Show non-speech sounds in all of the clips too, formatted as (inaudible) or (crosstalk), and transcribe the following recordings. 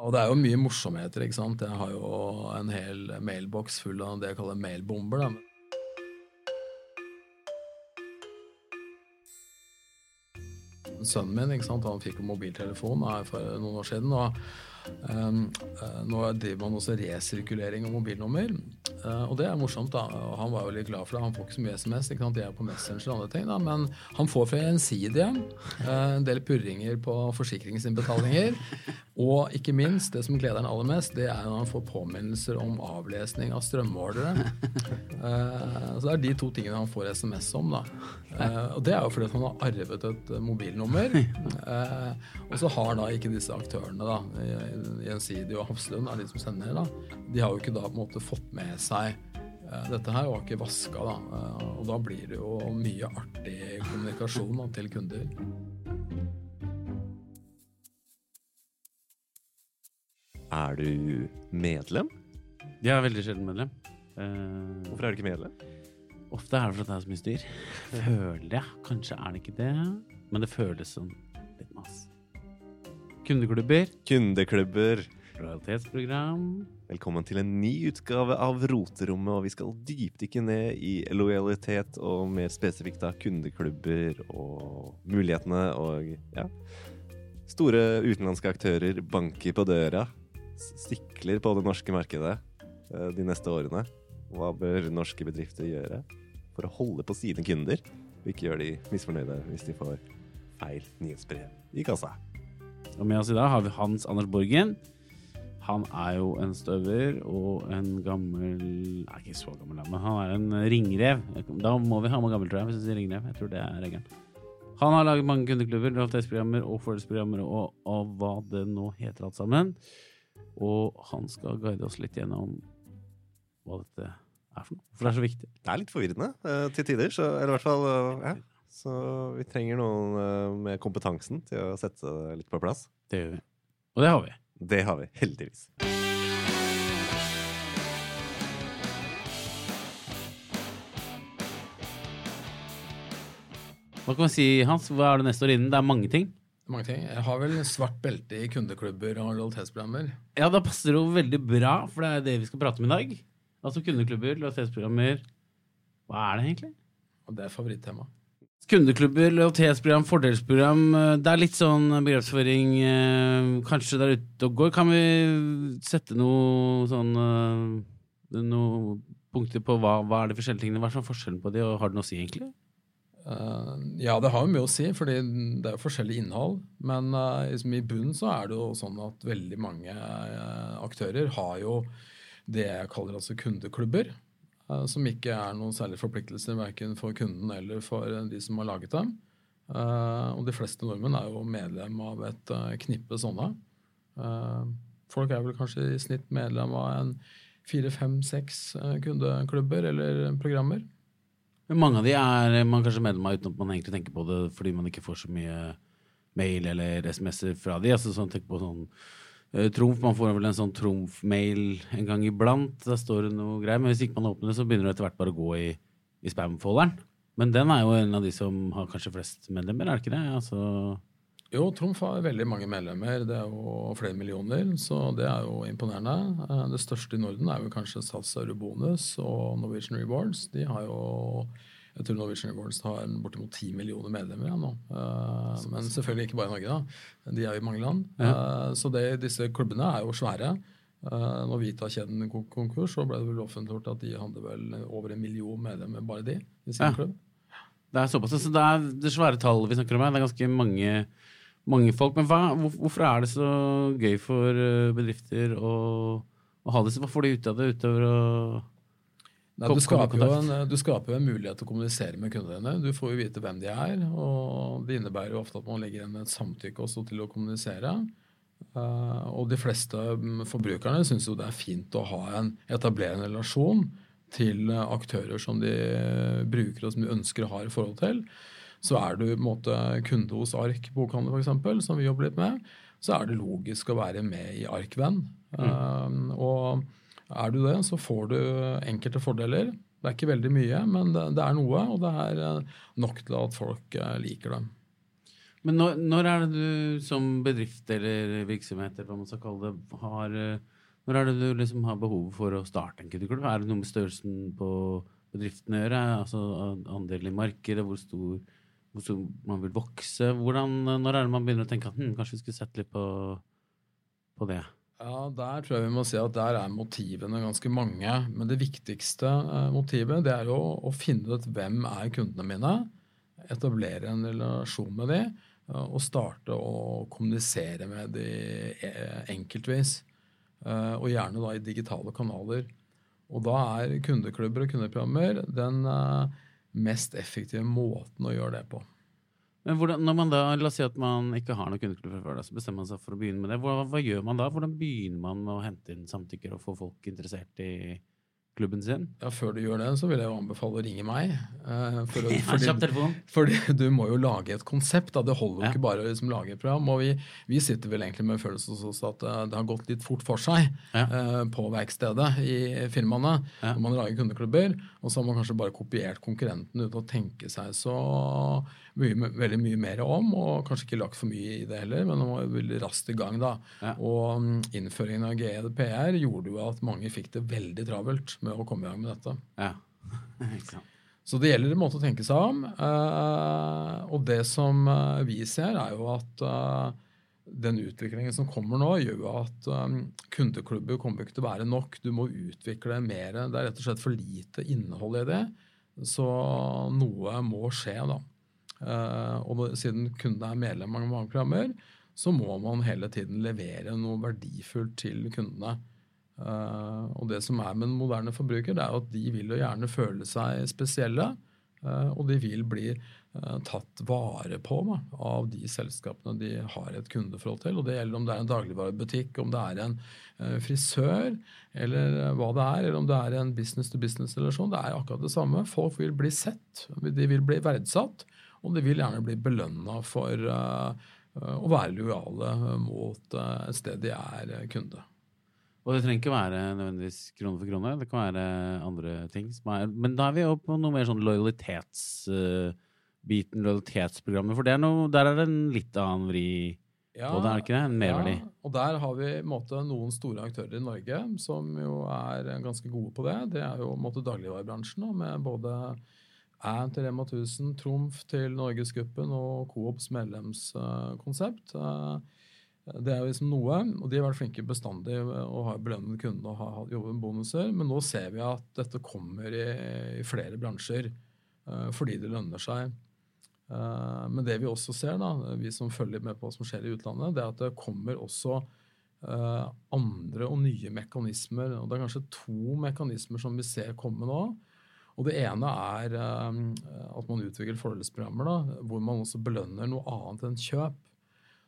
Og det er jo mye morsomheter. ikke sant? Jeg har jo en hel mailboks full av det jeg kaller mailbomber. da. Sønnen min ikke sant? han fikk jo mobiltelefon for noen år siden. og um, Nå driver man også resirkulering av mobilnummer. Uh, og det er morsomt. da, og Han var jo litt glad for det. Han får ikke så mye SMS. ikke sant? De er på Messenger og andre ting. da, Men han får fra Gjensidige uh, en del purringer på forsikringsinnbetalinger. Og ikke minst, det som gleder han aller mest, det er når han får påminnelser om avlesning av strømmålere. Uh, (laughs) så det er de to tingene han får SMS om. da. Uh, og det er jo fordi han har arvet et mobilnummer. Uh, og så har da ikke disse aktørene, da, Gjensidige og Hafslund, er de som sender, da, de har jo ikke da på en måte fått med seg dette her har ikke vaska, da. Og da blir det jo mye artig kommunikasjon da, til kunder. Er du medlem? Jeg er veldig sjelden medlem. Uh, Hvorfor er du ikke medlem? Ofte er det fordi det er så mye styr. Føler jeg. Kanskje er det ikke det, men det føles som litt masse. Kundeklubber. Kundeklubber. Lojalitetsprogram. Velkommen til en ny utgave av Roterommet, og vi skal dypdykke ned i lojalitet og mer spesifikt da kundeklubber og mulighetene og ja. Store utenlandske aktører banker på døra stikler på det norske markedet eh, de neste årene. Hva bør norske bedrifter gjøre for å holde på sine kunder, og ikke gjøre de misfornøyde hvis de får feil nyhetsbrev i kassa? Og med oss i dag har vi Hans Anders Borgen. Han er jo en støver og en gammel Nei, ikke så gammel, men han er en ringrev. Da må vi ha med gammel, tror jeg, hvis du sier ringrev. Jeg tror det er regelen. Han har laget mange kundeklubber, lojalitetsprogrammer og fordelsprogrammer og, og hva det nå heter alt sammen. Og han skal guide oss litt gjennom hva dette er for noe. For det er så viktig. Det er litt forvirrende uh, til tider. Så, eller i hvert fall uh, ja. Så vi trenger noen uh, med kompetansen til å sette det litt på plass. Det gjør vi. Og det har vi. Det har vi, heldigvis. Hva kan vi si, Hans? Hva er det neste år innen? Det er mange ting. Mange ting. Jeg har vel svart belte i kundeklubber og lojalitetsprogrammer. Ja, da passer det jo veldig bra, for det er det vi skal prate om i dag. Altså kundeklubber, lojalitetsprogrammer. Hva er det egentlig? Og det er favorittema. Kundeklubber, lojalitetsprogram, fordelsprogram. Eh, det er litt sånn begrepsføring eh, kanskje der ute og går. Kan vi sette noe sånn eh, Noen punkter på hva, hva er de forskjellige tingene? Hva er forskjellen på de, og har det noe å si, egentlig? Uh, ja, det har jo mye å si, fordi det er jo forskjellig innhold. Men liksom i bunnen så er det jo sånn at veldig mange uh, aktører har jo det jeg kaller altså kundeklubber. som ikke er noen særlige forpliktelser verken for kunden eller for de som har laget dem. og de fleste nordmenn er jo medlem av et knippe sånne. folk er vel kanskje i snitt medlem av en fire, fem, seks kundeklubber eller programmer. Men mange av de er man kanskje medlem av uten at man egentlig tenker på det fordi man ikke får så mye mail eller SMS-er fra de. Altså sånn, tenk på sånn uh, Trumf, Man får vel en sånn Trumf-mail en gang iblant. Da står det noe greier. Men hvis ikke man åpner det, så begynner det etter hvert bare å gå i, i spam-folderen. Men den er jo en av de som har kanskje flest medlemmer, er det ikke det? Altså jo, Trumf har veldig mange medlemmer. Det er jo flere millioner, så det er jo imponerende. Eh, det største i Norden er jo kanskje Sats Eurobonus og Norwegian Rewards. De har jo jeg tror Norwegian Rewards har bortimot ti millioner medlemmer ja, nå. Eh, men selvfølgelig ikke bare i Norge, da. De er jo i mange land. Ja. Eh, så det, disse klubbene er jo svære. Når Vita-kjeden gikk konkurs, så ble det vel offentliggjort at de hadde vel over en million medlemmer, bare de, i sin ja. klubb. Det er såpass. Så det er det svære tallet vi snakker om her. Det er ganske mange mange folk. Men hva, hvorfor er det så gøy for eh, bedrifter å, å ha det? Hva får de ut av det utover å Nei, du, skaper en, du, skaper jo en, mulighet til å kommunisere med kundene dine. Du får jo vite hvem de er. og Det innebærer jo ofte at man legger inn et samtykke også til å kommunisere. Uh, og de fleste forbrukerne syns jo det er fint å ha en, etablerende relasjon til aktører som de bruker og som de ønsker å ha i forhold til. Så er du måte kunde hos Ark bokhandel f.eks., som vi jobber litt med, så er det logisk å være med i Arkvenn. Mm. Um, og er du det, så får du enkelte fordeler. Det er ikke veldig mye, men det, det er noe, og det er eh, nok til at folk uh, liker det. Men når, når er det du som bedrift eller virksomhet eller hva man skal kalle det, har eh, Når er det du liksom har behov for å starte en kundeklubb? Er det noe med størrelsen på bedriften å gjøre? Altså andel i markedet, hvor stor man vil vokse? Hvordan, når er det man begynner å tenke at hm, kanskje vi skulle sette litt på, på det? Ja, Der tror jeg vi må si at der er motivene ganske mange. Men det viktigste eh, motivet det er jo å finne ut hvem er kundene mine. Etablere en relasjon med dem og starte å kommunisere med de eh, enkeltvis. Eh, og gjerne da i digitale kanaler. Og da er kundeklubber og kundeprogrammer den eh, mest effektive måten å gjøre det på. Men hvordan, når man da, La oss si at man ikke har noen kundeklubber før, da, så bestemmer man seg for å begynne med det. Hva, hva, gjør man da? Hvordan begynner man med å hente inn samtykker og få folk interessert i klubben sin? Ja, Før du gjør det, så vil jeg jo anbefale å ringe meg. Eh, for å, (laughs) fordi, du må jo lage et konsept. Da. Det holder jo Ja. ikke bare å liksom lage et program. Og vi, vi sitter vel egentlig med følelsen hos at eh, det har gått litt fort for seg Ja. eh, på verkstedet i firmaene. Ja. Når man lager kundeklubber, og så har man kanskje bare kopiert konkurrenten uten å tenke seg så mye, veldig mye mer om, og kanskje ikke lagt for mye i det heller, men han var veldig raskt i gang. da. Ja. Og mm, innføringen av GDPR gjorde jo at mange fikk det veldig travelt med å komme i gang med dette. Ja. (laughs) ikke. Så det gjelder en måte å tenke seg om. eh, og det som eh, vi ser, er jo at eh, den utviklingen som kommer nå, gjør jo at eh, kundeklubber kommer ikke til å være nok. Du må utvikle mer. Det er rett og slett for lite innhold i det. Så noe må skje, da. Eh, og siden kundene er medlem av mange programmer, så må man hele tiden levere noe verdifullt til kundene. Eh, og det som er med den moderne forbruker, det er at de vil jo gjerne føle seg spesielle. eh, og de vil bli tatt vare på da, av de selskapene de har et kundeforhold til. Og det gjelder om det er en dagligvarebutikk, om det er en frisør, eller hva det er, eller om det er en business-to-business-relasjon. Det er akkurat det samme. Folk vil bli sett, de vil bli verdsatt, og de vil gjerne bli belønna for eh, å være lojale mot eh, et sted de er eh, kunde. Og det trenger ikke være nødvendigvis krone for krone. Det kan være andre ting. Er, men da er vi jo på noe mer sånn lojalitetsbiten, lojalitetsprogrammet. For det er noe, der er det en litt annen vri Ja, på det, er det ikke det? En merverdi. Ja, og der har vi i måte, noen store aktører i Norge som jo er ganske gode på det. Det er jo måte dagligvarebransjen, med både Æn til Rema 1000, Trumf til Norgesgruppen og Coops medlemskonsept. Det er liksom noe, og de har vært flinke bestandig og har belønnet kundene og har jobbet med bonuser. Men nå ser vi at dette kommer i, i flere bransjer eh, fordi det lønner seg. Eh, Men det vi også ser, da, vi som følger med på hva som skjer i utlandet, det er at det kommer også eh, andre og nye mekanismer. og Det er kanskje to mekanismer som vi ser komme nå. Og Det ene er eh, at man utvikler fordelsprogrammer da, hvor man også belønner noe annet enn kjøp.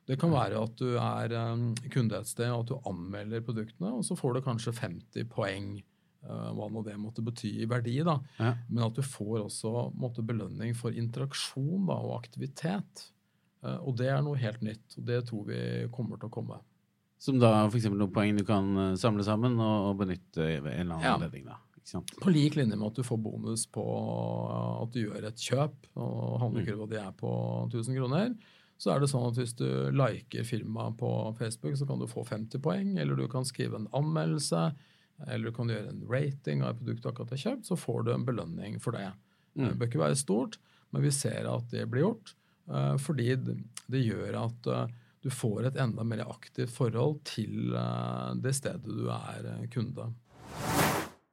Det kan være at du er eh, kunde et sted og at du anmelder produktene, og så får du kanskje 50 poeng. eh, hva nå det måtte bety i verdi. da. Ja. Men at du får også måtte, belønning for interaksjon da, og aktivitet. Og det er noe helt nytt. og Det tror vi kommer til å komme. Som da f.eks. noen poeng du kan samle sammen og benytte ved en eller annen Ja. anledning. da. På lik linje med at du får bonus på at du gjør et kjøp, og handlekurva di er på 1000 kroner, så er det sånn at hvis du liker firmaet på Facebook, så kan du få 50 poeng, eller du kan skrive en anmeldelse, eller du kan gjøre en rating av et produkt du akkurat har kjøpt, så får du en belønning for det. Det bør ikke være stort, men vi ser at det blir gjort, eh, fordi det gjør at eh, du får et enda mer aktivt forhold til eh, det stedet du er kunde.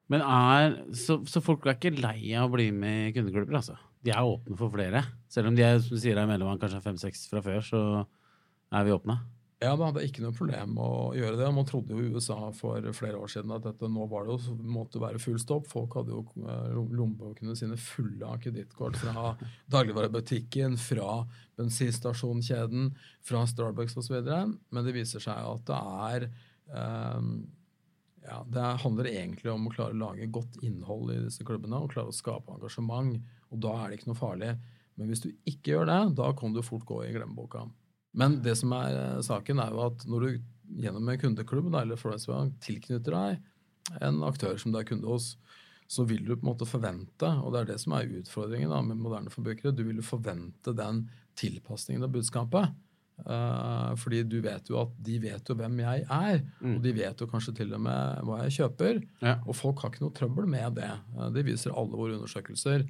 Men er, så, så folk er ikke lei av å bli med i kundeklubber, altså? De er åpne for flere? Selv om de er, som du sier, er medlem kanskje fem-seks fra før, så er vi åpne? Ja, det er ikke noe problem å gjøre det. Man trodde jo i USA for flere år siden at dette nå var det jo, måtte være full stopp. Folk hadde jo eh, lommebøkene sine fulle av kredittkort fra (laughs) dagligvarebutikken, fra bensinstasjonkjeden, fra Starbucks osv. Men det viser seg at det er eh, ja, Det handler egentlig om å klare å lage godt innhold i disse klubbene og klare å skape engasjement. Og da er det ikke noe farlig. Men hvis du ikke gjør det, da kan du fort gå i glemmeboka. Men det som er eh, saken, er jo at når du gjennom en kundeklubb eller Forest-Bank tilknytter deg en aktør som du er kunde hos, så vil du på en måte forvente, og det er det som er utfordringen da, med moderne forbrukere, du vil forvente den tilpasningen av budskapet. Eh, fordi du vet jo at de vet jo hvem jeg er, Mm. og de vet jo kanskje til og med hva jeg kjøper. Ja. Og folk har ikke noe trøbbel med det. Uh, Det viser alle våre undersøkelser.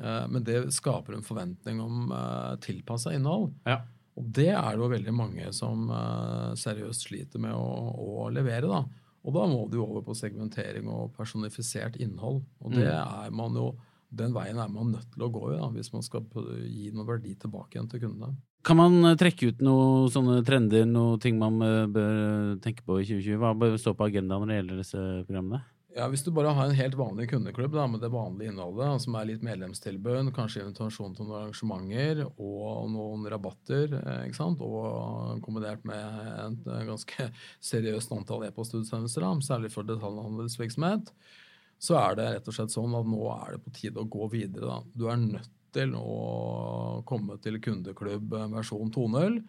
Uh, Men det skaper en forventning om uh, tilpassa innhold. Ja. Og det er det jo veldig mange som eh, seriøst sliter med å, å levere. da. Og da må du over på segmentering og personifisert innhold. Og det er man jo, den veien er man nødt til å gå i da, hvis man skal gi noe verdi tilbake igjen til kundene. Kan man eh, trekke ut noen sånne trender, noen ting man eh, bør tenke på i 2020? Hva bør stå på agendaen når det gjelder disse programmene? Ja, Hvis du bare har en helt vanlig kundeklubb da, med det vanlige innholdet, som er litt medlemstilbud, kanskje invitasjon til noen arrangementer og noen rabatter, eh, ikke sant? og kombinert med et eh, ganske seriøst antall e-postutsendelser, særlig for detaljhandelsvirksomhet, så er det rett og slett sånn at nå er det på tide å gå videre. Da. Du er nødt til å komme til kundeklubb versjon 2.0.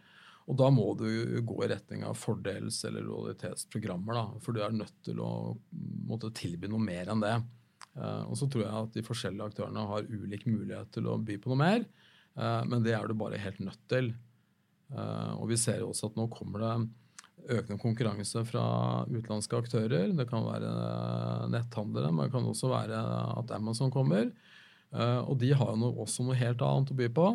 Og da må du gå i retning av fordels- eller lojalitetsprogrammer. For du er nødt til å måtte tilby noe mer enn det. Eh, og så tror jeg at de forskjellige aktørene har ulik mulighet til å by på noe mer. eh, men det er du bare helt nødt til. Eh, og vi ser jo også at nå kommer det økende konkurranse fra utenlandske aktører. Det kan være netthandlere, men det kan også være at Amazon kommer. Eh, og de har jo noe, også noe helt annet å by på.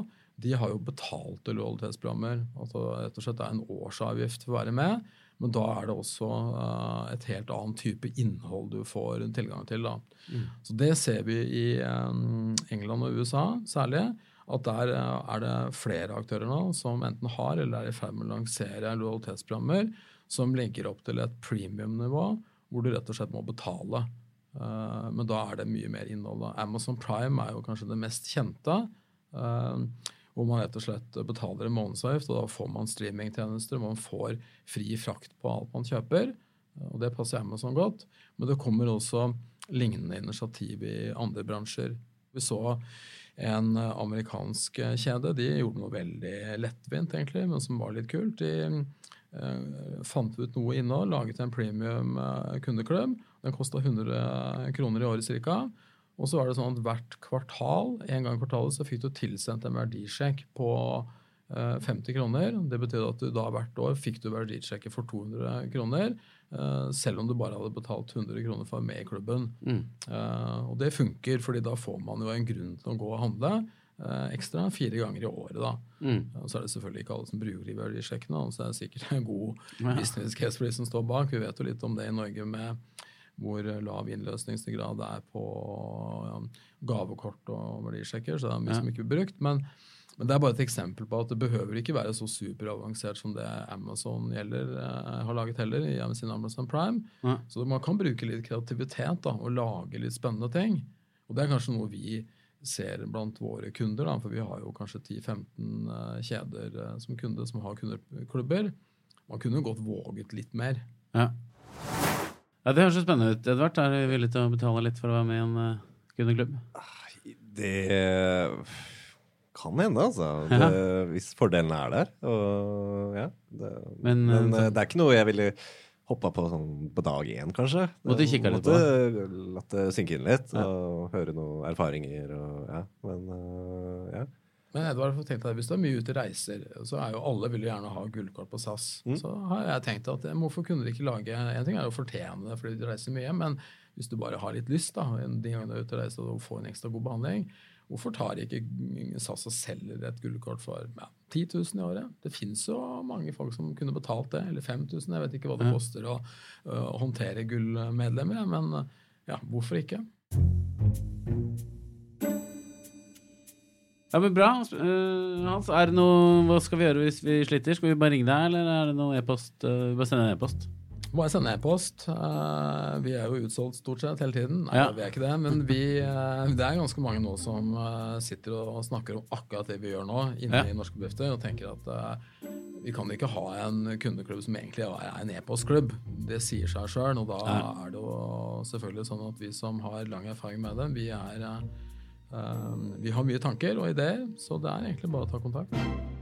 De har jo betalte lojalitetsprogrammer. Altså rett og slett det er en årsavgift for å være med. Men da er det også uh, et helt annet type innhold du får tilgang til. Da. Så det ser vi i um, England og USA særlig. At der uh, er det flere aktører nå som enten har eller er i ferd med å lansere lojalitetsprogrammer som legger opp til et premium-nivå hvor du rett og slett må betale. Eh, men da er det mye mer innhold. da. Amazon Prime er jo kanskje det mest kjente. Uh, hvor man rett og slett betaler en månedsavgift, og da får man streamingtjenester, man får fri frakt på alt man kjøper. eh, Og det passer Amazon godt. Men det kommer også lignende initiativ i andre bransjer. Vi så en amerikansk kjede. De gjorde noe veldig lettvint, egentlig, men som var litt kult. De fant ut noe innhold, laget en premium kundeklubb. Den kosta 100 kroner i året ca. Og så var det sånn at hvert kvartal en gang i kvartalet, så fikk du tilsendt en verdisjekk på eh, 50 kroner. Det betyr at du da hvert år fikk du verdisjekket for 200 kroner, eh, selv om du bare hadde betalt 100 kroner for å være med i klubben. Mm. Eh, og det funker, fordi da får man jo en grunn til å gå og handle eh, ekstra fire ganger i året. da. Mm. Og så er det selvfølgelig ikke alle som bruker de verdisjekkene, så er det sikkert en god Ja. business case for de som står bak. Vi vet jo litt om det i Norge med hvor lav innløsningsgrad det er på ja, gavekort og verdisjekker, så det er mye som ikke blir brukt. Men, men det er bare et eksempel på at det behøver ikke være så superavansert som det Amazon gjelder, eh, har laget heller i sin Amazon Prime. Ja. Så man kan bruke litt kreativitet da, og lage litt spennende ting. Og det er kanskje noe vi ser blant våre kunder, da, for vi har jo kanskje 10-15 eh, kjeder eh, som kunde som har kundeklubber. Man kunne godt våget litt mer. Ja. Ja, det høres så spennende ut. Edvard, er du villig til å betale litt for å være med i en uh, kundeklubb? Det kan hende, altså. Det, hvis fordelene er der. Og ja. Det, Men, men, eh, eh, det er ikke noe jeg ville hoppa på sånn på dag én, kanskje. Måtte kikke litt Måtte Latt det synke inn litt, og høre noen erfaringer og ja. Men uh, ja. Men Edvard, for tenk deg, hvis du er mye ute og reiser, så er jo alle vil jo gjerne ha gullkort på SAS. Mm. Så har jeg tenkt at eh, hvorfor kunne de ikke lage En ting er jo å fortjene det fordi de reiser mye, men hvis du bare har litt lyst da, de gangene du er ute og reiser og får en ekstra god behandling, hvorfor tar ikke SAS og selger et gullkort for ja, 10 000 i året? Det fins jo mange folk som kunne betalt det, eller 5000. Jeg vet ikke hva det koster å, å håndtere gullmedlemmer, men ja, hvorfor ikke? Ja, men Bra. Uh, Hans, er det noe, hva skal vi gjøre hvis vi sliter? Skal vi bare ringe deg, eller er det noe e-post? Uh, vi bare sende en e-post. Jeg sende e-post? Uh, vi er jo utsolgt stort sett hele tiden. Nei, Ja. vi er ikke det. Men vi, uh, det er ganske mange nå som uh, sitter og snakker om akkurat det vi gjør nå inne Ja. i norske bedrifter, og tenker at vi kan ikke ha en kundeklubb som egentlig er en e-postklubb. Det sier seg sjøl, og da Ja. er det jo selvfølgelig sånn at vi som har lang erfaring med det, vi er vi har mye tanker og ideer, så det er egentlig bare å ta kontakt.